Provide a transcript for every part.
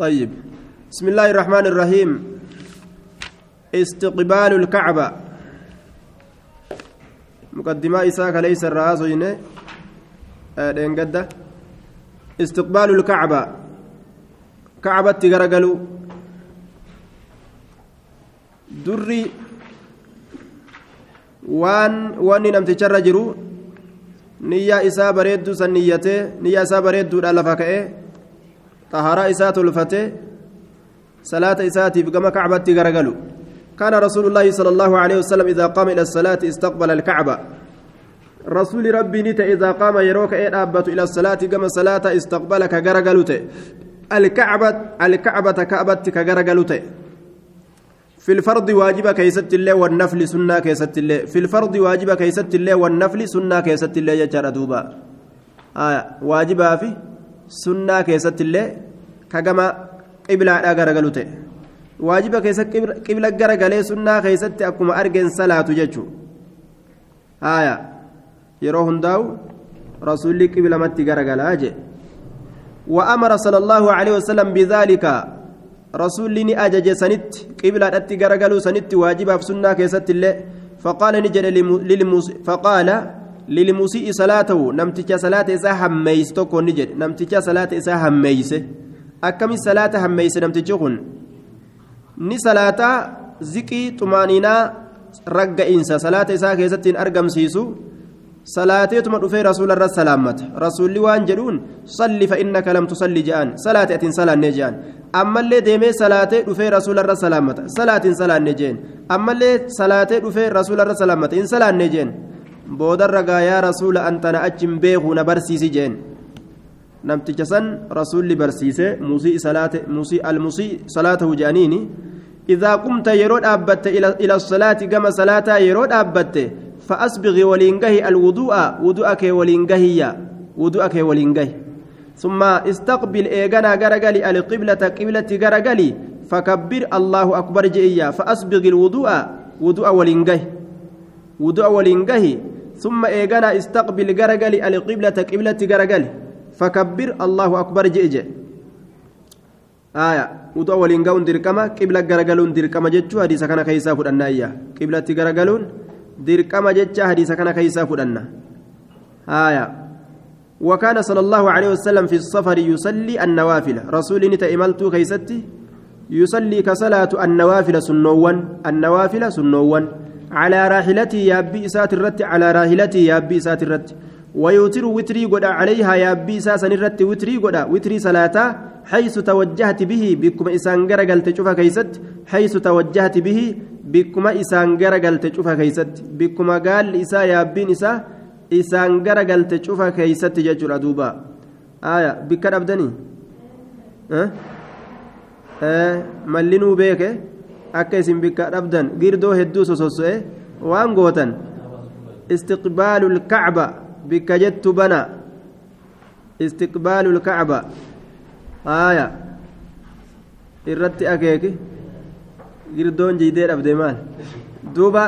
طيب. بسم الله الرحمن الرحيم. استقبال الكعبة. مقدمة إساك ليس الرئاس هنا دينقدة استقبال الكعبة. كعبة تقرقلوا دري. waan wanni namticharra jiru niyyaa isaa bareedduu san niyyatee niyyaa isaa bareedduudha xaharaa isaa tolfatee salaata isaatiif gama kacbatti garagalu كان رسول الله صلى الله عليه وسلم إذا قام إلى الصلاة استقبل الكعبة. رسول ربي نت إذا قام يروك إيه أبت إلى الصلاة كما صلاة استقبلك غرغلوت الكعبة الكعبة كعبة كغرغلوت في الفرض واجب كيست الله والنفل سنة كيست الله في الفرض واجب كيست الله والنفل سنة كيست الله يجار دوبا. آية واجب في سنة كيست الله كما قبلة غرغلوت waajiba keessa qibla garagalee sunnaa keessatti akkuma argeen salaatu jechuun haaya yeroo hundaa'u rasuulli qiblamatti garagalaa jee وأمر صلى الله عليه وسلم بذلك رسول لي أجج سنت قبلة أتي غرغلو سنت واجبها في سنة كيست الله فقال نجد للمس فقال للمسيء صلاته نمتك صلاة إسا هميس توكو نجد نمتك صلاة إسا هميس أكم الصلاة هميس نمتك ni salaataa ziqii xumaaniinaa ragga'iinsa salaata isaa keessatti hin argamsiisu salaateetuma dhufee rasuula irra salaammata rasuulli waan jedhuun salli fa innaka lam tusalli je'an salaate atiin salaannee je'an ammallee deemee salaatee dhufee rasuula irra salaammata salaatiin salaannee jeen ammallee salaatee dhufee rasuula irra salaammata hin salaannee jeen boodarra gaa yaa rasuula antana achi hin beekuu na barsiisi jeen namticha san rasuulli barsiise musii almusii salaatahu je'aniini قمت يرود أبت إلى إلى الصلاة كما صلاة يرود أبت فأسبغ ولينجه الوضوء وضوءك ولينجه وضوءك ولينجه ثم استقبل إيجانا جرجلي القبلة قبلة جرجلي فكبر الله أكبر جئيا فأسبغ الوضوء وضوء ولينجه وضوء ولينجه ثم إيجانا استقبل جرجلي القبلة قبلة جرجلي فكبر الله أكبر جئيا آية. waliin ga'uun dirqama qibla garagaluun dirqama jechuu hadiisa kana keessaa fudhanna ayya qiblatti garagaluun dirqama jecha hadiisa kana keessaa fudhanna آية. وكان صلى الله عليه وسلم في السفر يصلي النوافل. رسول نتأملت كيستي يصلي كصلاة النوافل سنوان. النوافل سنوان. على راحلته يا بئسات الرت على راحلته يا بئسات الرت ويوتر وتري قد عليها يا بئساس الرت وتري قد وتري صلاته حيث توجهت به بكم إسان غرقل تشوف كيست. حيث توجهت به بكم إسان غرقل تشوف كيست. بكم قال إسا يا بين إسا إسان غرقل تشوف كيست ججر أدوبا. آية بكر أبدني. أه؟ أه؟ ملنو بيك. Akka isin bikka dhabdan girdoo hedduu sososo'e waan gootan lkacba bikka jettu bana istiqbaalu lkacba haaya irratti akeeki girdoon jiidee dhabde maal duuba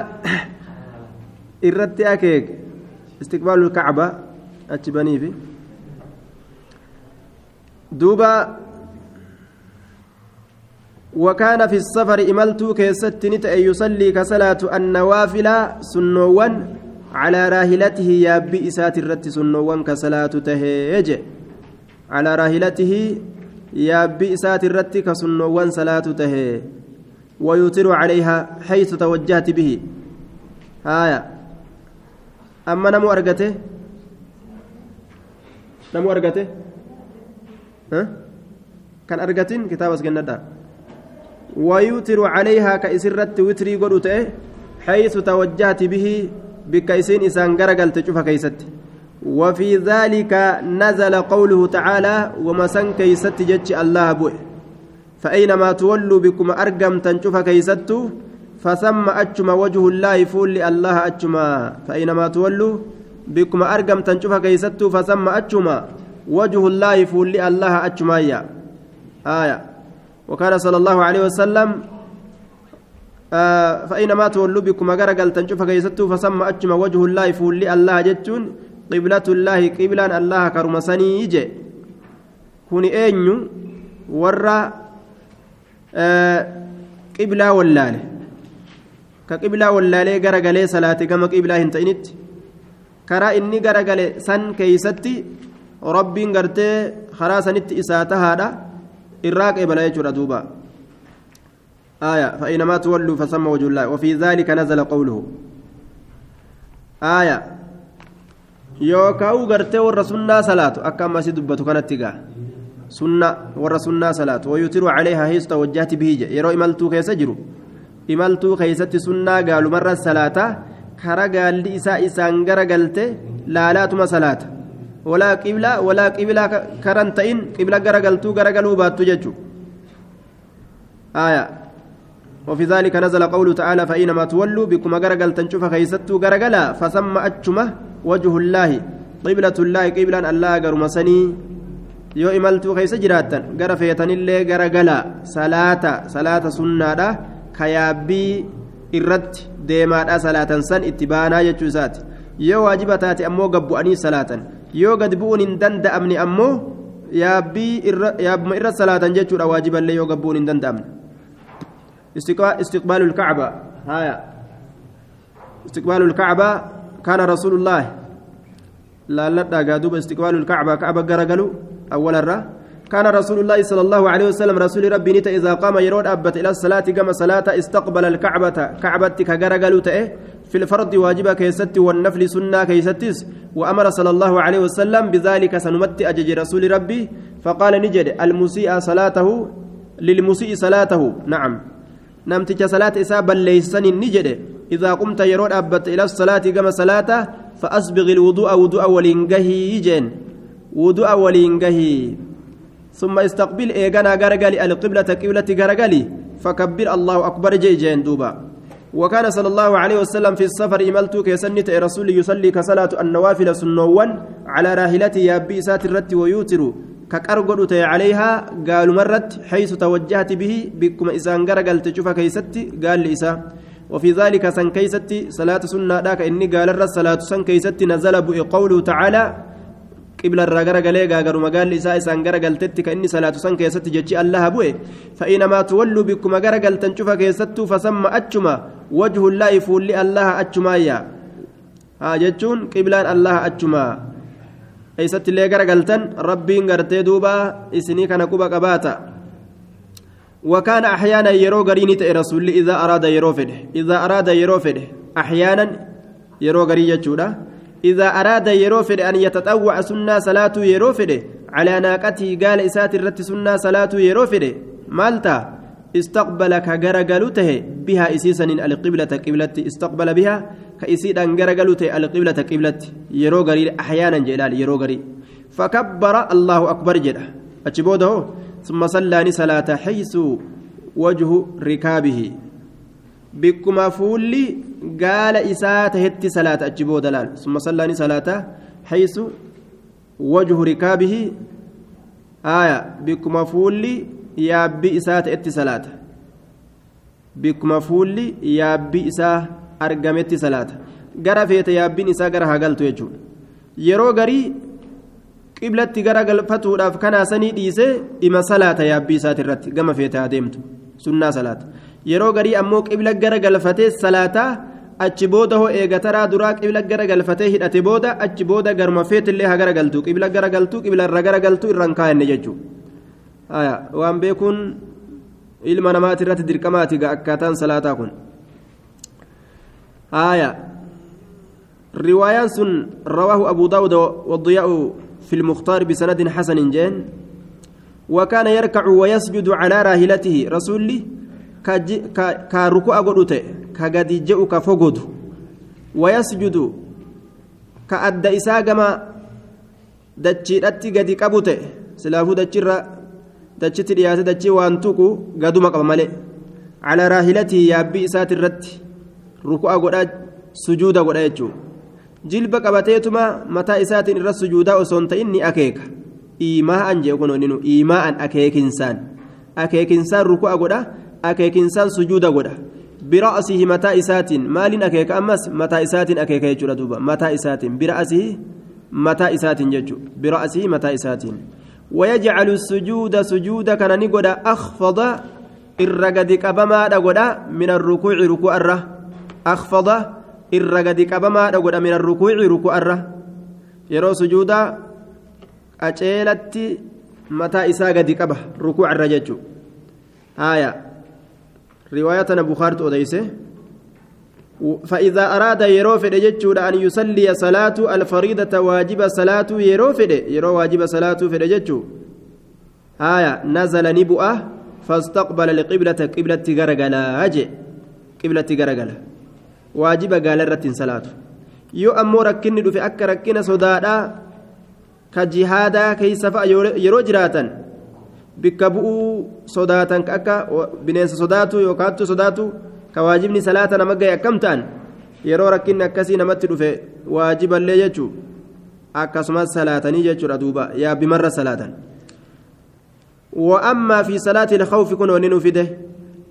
irratti akeeki istiqbaalu lkacba achi baniifi duuba وكان في السفر إملت كيست نتأ يصلي كصلاة النوافل سنوان على راهلته يا بئسات الرت سنوان كصلاة تهيج. على راهلته يا بئسات الرت كسنوان صلاة تهي ويطر عليها حيث توجهت به. آية أما نمو أرقته نمو أرقته ها؟ كان أرقتين كتاب أسجندا ويوتر عليها كإسرت وتري قدوت حيث توجهت به بكيسين إسان قرقل تشوف كيست. وفي ذلك نزل قوله تعالى ومسن كيست جتش الله بوئ. فأينما تولوا بكم أرقم تنشوف كيست فثم أجما وجه الله فول الله أجما فأينما تولوا بكم أرقم تنشوف كيست فثم أجما وجه الله فول الله أجما يا آية. وكان صلى الله عليه وسلم آه فأينما تولوا بكم أجرقل تنشوف كيستو فسمى أجمع وجه الله فولي الله جتون قبلة الله قبلان الله كرمسني يجي كوني أينيو ورّا qiblaa wallaale ka qiblaa wallaalee garagalee salaate gama qiblaa hin ta'initti karaa inni garagale san keeysatti rabbiin gartee karaa sanitti isaa tahaadha irraa qeebala jechuudha duuba. آية فإنما تولوا فسمى وجه الله وفي ذلك نزل قوله آية يوكاو غرتي ور سنة صلاة أكما سيدبتو كانت تيغا سنة ور سنة صلاة ويتر عليها هيس توجهت به يرو إمالتو كيس جرو إمالتو كيست سنة قالوا مرة صلاة كرا قال لي إساء إسان غرقلت لا لا تما صلاة ولا قبلة ولا قبلة كرنتين قبلة غرقلتو غرقلوا باتو ججو آية. وفي ذلك نزل قوله تعالى فإنما تولوا بكم غرقل تنشوف خيستو غرقلا فسمى أجمه وجه الله قبلة الله قبلا الله imaltuu keessa jiraattan gara feetanillee gara gala salaata salaata sunnaadha kayaabbii irratti deemaadha salaatan san itti baanaa jechuu isaati yoo waajiba taate ammoo gabbu'anii salaatan. Yoo gad bu'uun hin danda'amne ammoo yaabbuma irra salaatan jechuudha waajiballee yoo gabbu'uun hin danda'amne. الكعبة هايا استقبال الكعبة كان رسول الله لا لا قادوب استقبال الكعبة كعبة قرقلوا أول الرا كان رسول الله صلى الله عليه وسلم رسول ربي نتا إذا قام يرود أبت إلى الصلاة كما صلاة استقبل الكعبة كعبة كقرقلوا تأه في الفرض واجبة كيست والنفل سنة كيستس وأمر صلى الله عليه وسلم بذلك سنمت أجج رسول ربي فقال نجد المسيء صلاته للمسيء صلاته. نعم. balleeysanin ni jedhe idaa qumta yeroo dhaabbatte ila salaati gama salaata faasbiqi ilwudu'a wudu'a waliin gahii jeen wudu'a waliin gahii ثم استقبل إيغانا غرغلي القبلة قبلة غرغلي فكبر الله أكبر جي جين دوبا وكان صلى الله عليه وسلم في السفر إملت كيسنت رسول يصلي كصلاة النوافل سنوان على راحلته يابي سات الرت ويوتر كقرقد عليها قالوا مرت حيث توجهت به بكم إسان قرقل تشوف كيستي قال لإسا وفي ذلك سن كيستي صلاة سنة ذاك إني قال الرس صلاة سن كيستي نزل قوله تعالى قبل الرجل قالي قالوا مقال لإسا إسان قرقل تتك إني صلاة سن كيستي جتشي الله بوي فإنما تولوا بكم قرقل تنشوف كيستو فسمى أتشما وجه الله فول الله أتشما يا ها جتشون قبلان الله أتشما eessatti illee garagaltan rabbiin gartee duuba isinii kana quba qabaata. وكان أحيانا يرو غريني تأي رسول إذا أراد يرو فده إذا أراد يرو فده أحيانا يرو غري يجودا إذا أراد يرو فده أن يتطوع سنة صلاة يرو فده على ناقته قال إسات الرت سنة صلاة يرو فده مالتا؟ استقبل كغرغلته بها إسيسا القبلة قبلة استقبل بها كإسيدا غرغلته القبلة قبلة يرو غري أحيانا جلال يرو غري فكبر الله أكبر جدا. أتشبوده؟ ثم صلى صلاة حيث وجه ركابه. bikkuma fuulli gaala isaa tahetti salaata achi booda laal. Summa sallaani salaata haysu wajhu rikaabihi. Aya bikkuma fuulli yaabbi isaa ta'etti salaata. Bikkuma fuulli yaabbi isaa argametti salaata. Gara feete yaabbiin isaa gara hagaltu jechuudha. Yeroo garii qiblatti gara galfatuudhaaf kanaasanii dhiisee ima salaata yaabbii isaati irratti gama feete adeemtu sunnaa salaata. Yeroo garii ammoo qibla gara galfatee salaataa achi booda hoo eegataraa duraa qibla gara galfatee hidhate booda achi booda garma feetillee ha gara galtu qibla gara galtu qibla irra gara galtu irraan kaa'enne jechuudha. waan beekuun ilma namaati irratti dirqamaati akkaataan salaataa kun رواية سن رواه أبو داود والضياء في المختار بسند حسن جين وكان يركع ويسجد على راهلته رسولي كركوع قدوته كقد جاء كفقد ويسجد كأد إساقما دتشيرتي قد قبوته سلافو دتشيرا dachitti dhiyaate dachii waan tuqu gaduma qaba malee calaa raahilatii yaabbii isaati irratti ruku'a godhaa sujuuda godha jechuudha jilba qabateetuma mataa isaatiin irra sujuudaa osoo hin ta'in ni akeeka iimaa'an jee kun onninu iimaa'an akeekinsaan akeekinsaan ruku'a godha akeekinsaan sujuuda godha bira asihi mataa isaatiin maaliin akeeka ammas mataa isaatiin akeeka jechuudha duuba mataa isaatiin bira asihi mataa isaatiin jechuudha bira asihi mataa isaatiin. ويجعل السجود سجود كان نقول أخفض irra gadi qabamaadha godha min arrukuuci ruku'arra akfada irra gadi qabamaadha godha min arrukuuci ruku'arra yeroo sujuudaa qaceelatti mataa isaa gadi qaba rukuucarra jechuu haaya riwaayatana bukaartu odeyse فإذا أراد يروفد يجود أن يصلي صلاة الفريضة واجب صلاة يروفد يرو واجب صلاة فد آية نزل نبؤة فاستقبل القبلة قبلة غرغلا أجي قبلة غرغلا واجب قال الرتين صلاة يو أمو ركني في أكا ركنا صدادا كجهادا كيس يرو جراتا بك بؤو صداتا كأكا بنيس صداتو يوكاتو صداتو كواجبني صلاة نمجا يكمتان yeroo rakkinni akkasii namatti dhufe waajiballee jechuu? Akkasumas salaatanii jechuudha duuba. Yaabbimarra salaatan. وأما في صلاة الخوف كن وننفده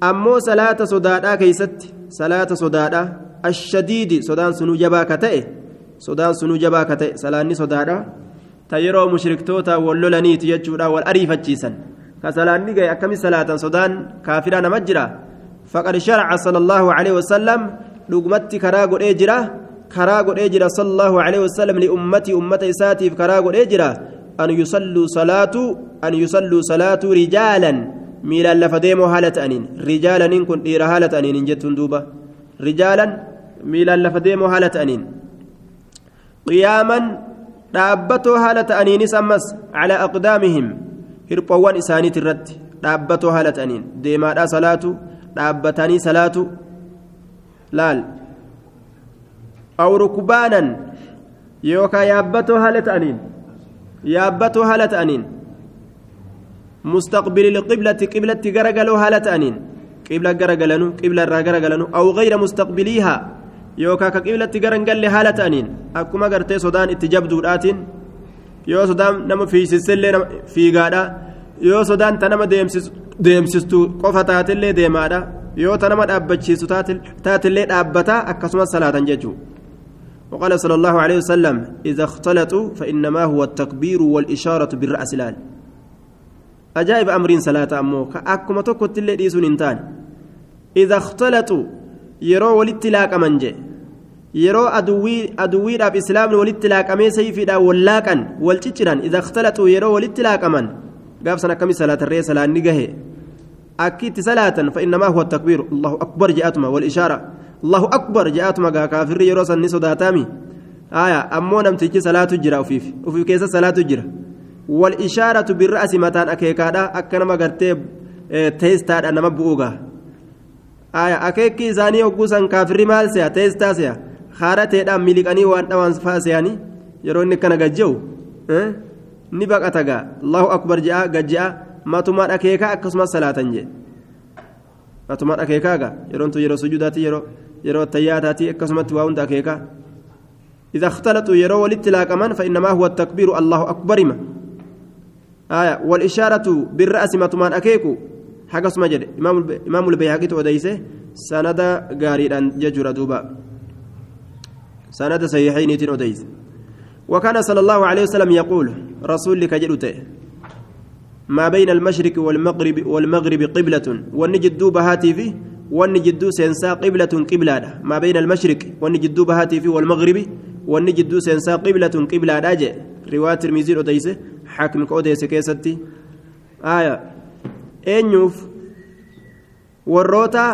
أمو صلاة صدادا كيست صلاة صدادا الشديد صدان سنو جبا كتئ صدان سنو جبا كتئ صلاني صدادا تيرو مشركتوتا واللولانيت يجودا والأريفتشيسا كصلاني جاي أكمل صلاة صدان كافرا نمجرا فقد شرع صلى الله عليه وسلم jira karaa godhee jira sallallahu alaihi wasallam li ummati ummata isaatiif karaa godhee jira an yusalluu salaatu an yusalluu salaatu rijaalan miilaan lafa deemoo haala ta'aniin rijaalaniin kun dhiira haala ta'aniin hin jettuun duuba rijaalan miilaan lafa deemoo haala ta'aniin qiyaaman dhaabbatoo haala ta'aniinis ammas calaa aqdaamihim hirphowwan isaaniit irratti dhaabbatoo haala ta'aniin deemaadhaa salaatu dhaabbatanii salaatu laal aw rukbaanan yookaan yaabbatoo haala ta'aniin yaabbatoo haala ta'aniin mustaqbili qiblati qiblatti garagaloo haala ta'aniin qibla garagalanu qibla irraa garagalanu aw gayra mustaqbiliihaa yookaan ka qiblatti garangalle haala ta'aniin akkuma gartee sodaan itti jabduudhaatiin yoo sodaan nama fiisisillee fiigaadha yoo sodaan ta nama deemsistu qofa taatillee deemaadha yoo ta nama dhaabbachiisu taatillee dhaabbataa akkasumas salaatan jechuu وقال صلى الله عليه وسلم إذا اختلطوا فإنما هو التكبير والإشارة بالرأس لال أجائب أمرين صلاة أمو كأكما تكت اللي ديسون انتان إذا اختلطوا يرو والاتلاك أمنجي يرو أدوي أدوي راب إسلام والاتلاك أمي سيفي دا ولاكا والتشران إذا اختلطوا يرو والاتلاك أمن قاب سنة كمي صلاة الرئيس صلاة نجهي أكيد صلاة فإنما هو التكبير الله أكبر جاءتما والإشارة الله أكبر جاءتما كافر يروس النسو داتامي آية أمو نمتجي صلاة جرا وفيف وفي كيس صلاة جرا والإشارة بالرأس متان أكيكادا أكنما قرتي تيستا أنما بؤوغا آية أكيكي زاني وقوسا كافر مال سيا تيستا سيا خارتي دام ملكاني وان دوان فاسياني يروني كان قجو أه؟ نبقى أتقى الله أكبر جاء قجاء matumaan akeekaa akkasumas salaatan jee. Matumaan akeekaaga yeroontu yeroo sujuudaati yeroo yeroo tayyaataati akkasumatti waa hunda akeekaa. إذا اختلطوا يروا والاتلاقمان فإنما هو التكبير الله أكبر ما آية والإشارة بالرأس ما تمان أكيكو حق اسمه جد إمام إمام البيهقي وديسه سند غاريدا ججر دوبا سند صحيحين وديس وكان صلى الله عليه وسلم يقول رسول لك جلته ما بين المشرق والمغرب والمغرب قبلة والنجد بهاتي فيه والنجد سينسا قبلة قبلة ما بين المشرق والنجد بهاتي فيه والمغرب والنجد سينسا قبلة قبلة أجي رواية ترمذي أوديسة حاكم كأوديسة كيستي آية eenyuuf warroota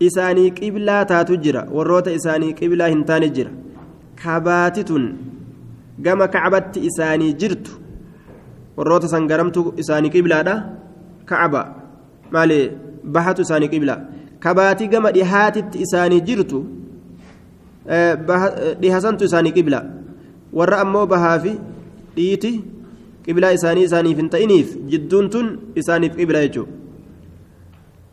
isaanii qiblaa taatu jira. Warroota isaanii qiblaa hin taane jira. Kabaati tun gama kacbatti isaanii jirtu warroota san garamtu isaanii qiblaadha? Kacba. Maali bahatu isaanii qiblaa. Kabaati gama dhihaatitti isaanii jirtu eh, eh, dhihasantu isaanii qibla. Warra ammoo bahaa fi dhiiti qiblaa isaanii isaaniif hin ta'iniif jidduun tun isaaniif qibla jechuudha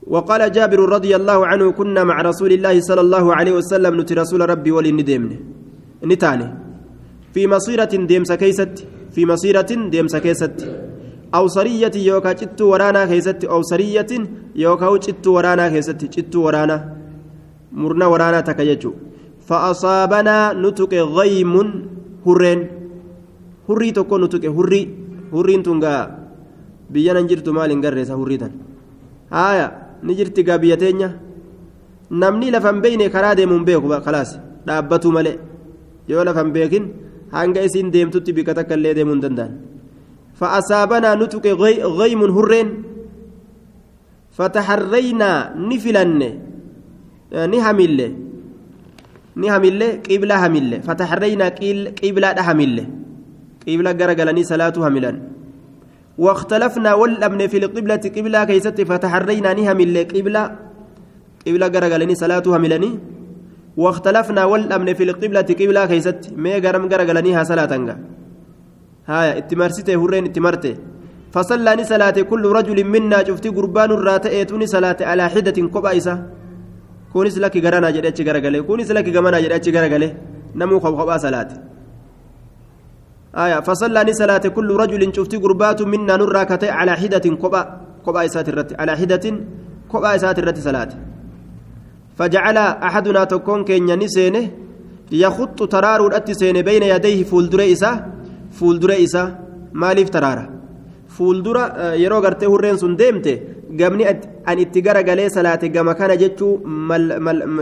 وقال جابر رضي الله عنه كنا مع رسول الله صلى الله عليه وسلم نتي رسول ربي ولي ندمن نتاني. في مصيرة ديمس كيست في مصيرة ديمس كيست. أو سرية يوكا جت ورانا كيست أو سرية يوكا جت ورانا كيست جت ورانا. مرنا ورانا تكيجو فأصابنا نتك غيم هرين. هري تكون نتك هري هرين تنغا بيانا جرت مال غريسا هريتان haaya ni jirti gaa biyya teenya namni lafan beeyne karaa deemuun beeku kalaas dhaabbatu malee yoo lafan beekin hanga isiin deemtutti bika takka illee deemuu hin danda'an فأصابنا نتك غيم هرين فتحرينا نفلن نهمل نهمل قبلة همل فتحرينا قبلة همل قبلة جرجلني صلاة هملا واختلفنا والأمن في القبلة قبلة كيست فتحرينا نهمل قبلة. قبلة جرجلني صلاة هملني واختلفنا والأمن في القبلة قبلة كيست ما جرم جرجلنيها صلاة هاي اتمرسته هرين اتمرته فصلى صلاة كل رجل منا. شفتي قربان الراتئتوني صلاة على حدة كوبايسة. كونس لك غرانا جدتش غرغله كونس لك غمانا جدتش غرغله نمو خب خبا صلاة. آية فصلى صلاة كل رجل شفتي قربات منا نراكته على حدة كوبا كوبايسات الرت على حدة كوبايسات الرت صلاة. فجعل أحدنا تكون كين نسينه يخط ترار الأتسين بين يديه فولدر إسا فولدر إسا مالف ترارة. fuuldura yeroo gartee hurreen sun deemte gamni an itti garagalee salaate gama kana jechuu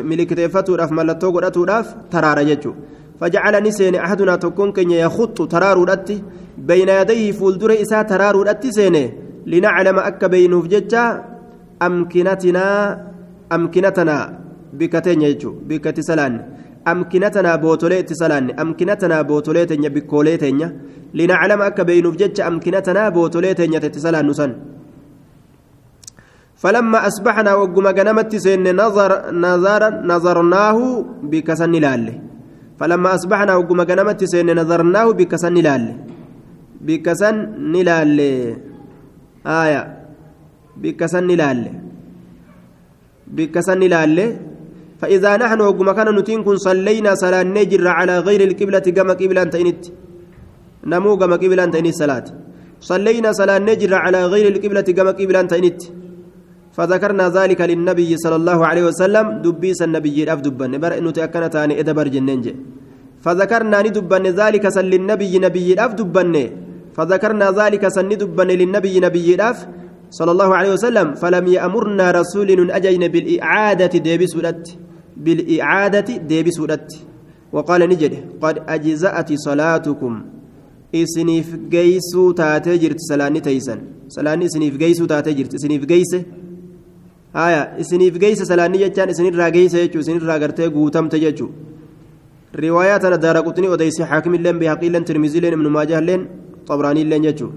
milikiteeffatuudhaaf mallattoo godhatuudhaaf taraara jechuu فجعلني سين أحدنا تكون كن يخط ترار ودتي بين يديه فولدر إسا ترار ودتي سين لنعلم أك بينه جتا أمكنتنا أمكنتنا بكتين يجو بكت سلان أمكنتنا بوتوليت سلان أمكنتنا بوتوليت بكوليت لنعلم أك بينوف جتش أمكنتنا بوتوليت تتسلان نسن فلما أصبحنا وقم جنمت سن نظر نظر نظرناه بكسن لاله فلما أصبحنا وقم جنمت سن نظرناه بكسن لاله بكسن لاله آية. بكسن لاله بكسن لاله فإذا نحن وقم كان نتين كن صلينا صلاة نجر على غير القبلة كما قبلة تينت نمو كما قبلة تينت صلاة. صلينا صلاة نجر على غير القبلة كما قبلة تينت فذكرنا ذلك للنبي صلى الله عليه وسلم. دبيس النبي الأف دبن. بر إنه تأكنا تاني إدبر جننج فذكرنا ندبن ذلك سل للنبي نبي الأف دبن. فذكرنا ذلك سن دبن للنبي نبي الأف صلى الله عليه وسلم. فلم يأمرنا رسول أجين بالإعادة ديبس ودت. بالإعادة ديبس ودت. وقال نجد قد أجزأت صلاتكم. إسنيف جيسو تاتجرت سلاني تيسن. سلاني إسنيف جيسو تاتجرت. إسنيف جيسه آية إسنيف جيسه سلاني جتان إسنيف راجيسه يجو إسنيف راجرته قوتم تججو روايات أنا دار قطني وديس حاكم لين بحقي لين ترمزي لين ابن ماجه لين طبراني لين يجو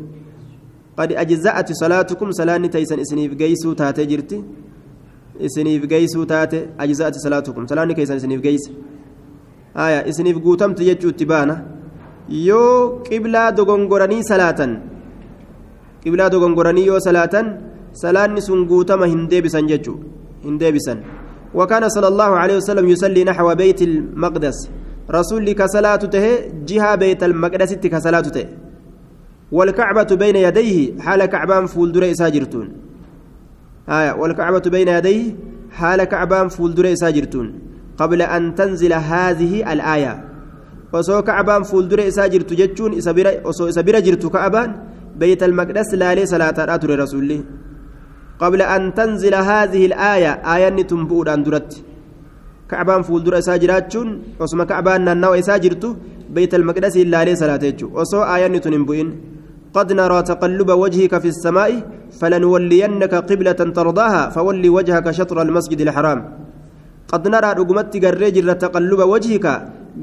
قد أجزأت صلاتكم سلاني تيسن إسنيف جيسو تاتي جرتي إسنيف جيسو تاتي أجزأت صلاتكم سلاني كيسن إسنيف جيس آية إسنيف قوتم تججو تبانا يو قبلة دغنغراني يو صلاة سلاني سن قوتم هندبسن ججو هندبسن وكان صلى الله عليه وسلم يصلي نحو بيت المقدس رسول كصلاة ته جهة بيت المقدس كصلاة ته والكعبة بين يديه حال كعبان فول دري ساجرتون آية والكعبة بين يديه حال كعبان فول دري ساجرتون قبل أن تنزل هذه الآية كعبان فول دري ساجرت جتون إسابيرا وسو إسابيرا جرت كعبان بيت المقدس لا لي صلاة آتر رسول قبل أن تنزل هذه الآية آية تنبؤ عن درت. كعبان فول دري ساجراتون وسما كعبان نانو إساجرتو بيت المقدس لا لي صلاة وسو آية تنبؤين قد نرى تقلب وجهك في السماء فلنولينك قبلة ترضاها فولي وجهك شطر المسجد الحرام. قد نرى رقمت قري جرة تقلب وجهك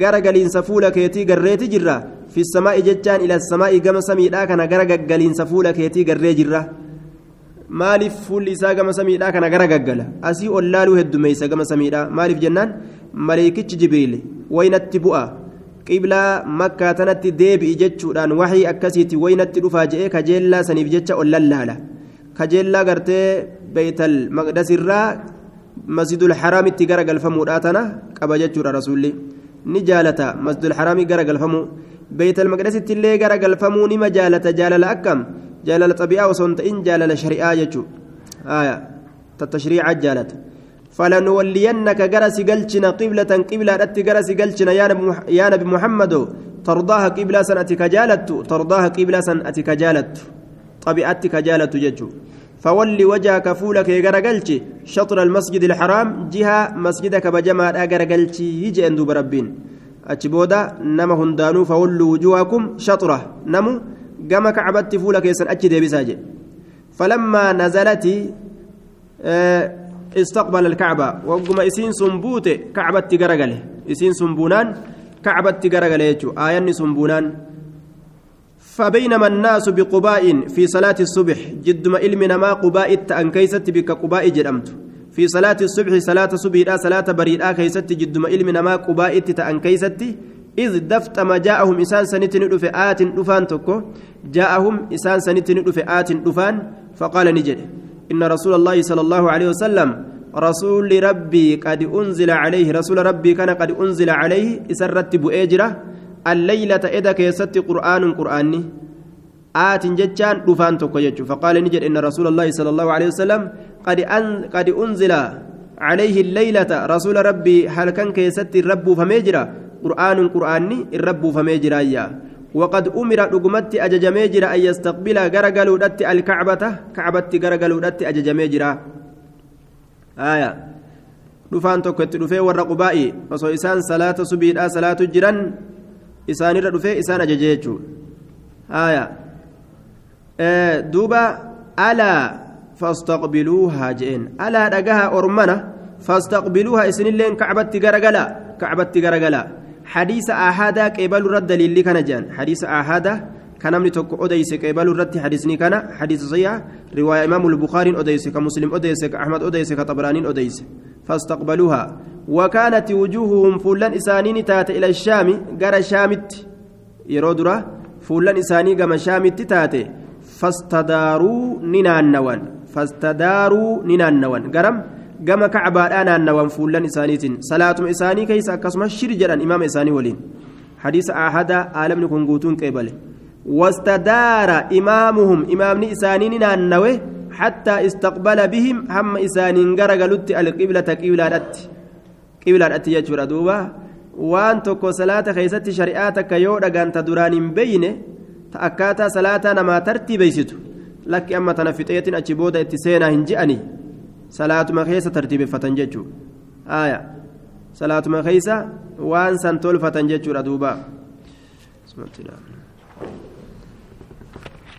قرقلين سفولك يتي قريت جرة في السماء ججان إلى السماء قم سميدا كان قرقلين سفولك يتي قري جرة. Maaliif fuulli isaa gama samiidhaa kana gara gaggala asii ollaaluu heddummeeysa gama samiidhaa maaliif jennaan maleekichi jibriil waynatti bu'a qiblaa makkaa tanatti deebi'i jechuudhaan waxii akkasiiti waynatti dhufaa je'ee kajeellaa saniif jecha ol lallaala kajeellaa gartee beeytal maqdasirraa masjidul haraamitti gara galfamuudhaa tana qaba jechuudha rasuulli ni jaalata masjidul haraamii gara galfamuu beeytal maqdasitti illee gara galfamuu nima jaalata jaalala akkam jaalala xabi'aa osoo hin ta'in jaalala shari'aa jechuudha tattashriica jaalata فلنولينك جرس قلتنا قبلة قبلة أتي جرس قلتنا يا نبي يا محمد. ترضاها قبلة سنتك جالت ترضاها قبلة سنتك جالت طبيعتك جالت ججو فولي وجهك فولك غرقلتش شطر المسجد الحرام. جهة مسجدك بجمع غرقلتش يجي أندوب ربين أتشبودا نما هندانو فولوا وجوهكم. شطرة. نمو. قام كعبت فولك يسن أتش دي بساجي فلما نزلت آه استقبل الكعبة وقم إسين سنبوت كعبت غرقله إسين سنبونان كعبت غرقله آيان سنبونان فبينما الناس بقباء في صلاة الصبح جد ما علمنا ما قباء أن كيست بك قباء جرمت في صلاة الصبح صلاة صبح لا صلاة بريد كيست جد ما علمنا ما قباء أن كيست إذ دفت ما جاءهم إسان سنتن آت دفان تكو. جاءهم إسان سنتن آت دفان فقال نجد. إن رسول الله صلى الله عليه وسلم رسول ربي قد أنزل عليه رسول ربي كان قد أنزل عليه إسرت بؤجره الليلة إذا كيست قرآن قرآني آت جتان دفان توكو فقال نجد إن رسول الله صلى الله عليه وسلم قد أن قد أنزل عليه الليلة. رسول ربي هل كان كيست الرب فميجرا قرآن قرآني الرب فميجرا يا وقد أمر رقمت أججميجرا أن يستقبل غرقلوا دت الكعبة كعبة غرقلوا دت أججميجرا آية dhufaan tokko itti dhufee warra qubaa'i osoo isaan salaata subiidhaa salaatu jiran isaanirra dhufee isaan ajaje jechuudha duuba alaa fastaqbiluuhaa jeen alaa dhagaha ormana fastaqbiluuhaa isinilleen kacbatti garagala kacbatti garagala irratti daliilli kana jean hadiisa aahadaa kan namni tokko odeyse qeebalu irratti hadiisni kana hadiisa sayyaa riwaaya imaamu lbukaariin odeyse ka muslim odeyse ka ahmad odeyse ka xabraaniin odeyse fastaqbaluuhaa وكانت وجوههم فلان إسانين تات إلى الشام جرى شامت يرودرا فلان إساني كما شامت تات فاستداروا ننانوان فاستداروا ننانوان قرم كما كعبة أنا النوان فلان إسانيتين صلاة إساني كيس أكسم الشرجر إمام إساني ولين حديث أحد عالم نكون قوتون قبله واستدار إمامهم إمام إساني ننانوه حتى استقبل بهم هم إسانين قرقلت القبلة قبلة qiblaadhatti jechuudha duuba waan tokko salaata keessatti shari'aa takka yoo dhagaanta duraan hin beeyne ta akkaataa salaataa namaa tartiibeysitu lakki amma tana fixeetin achi booda itti seenaa hin je'anii salaatuma keessa tartiibeffatan jechuudha aaya salaatuma keessa waan san tolfatan jechuudha duuba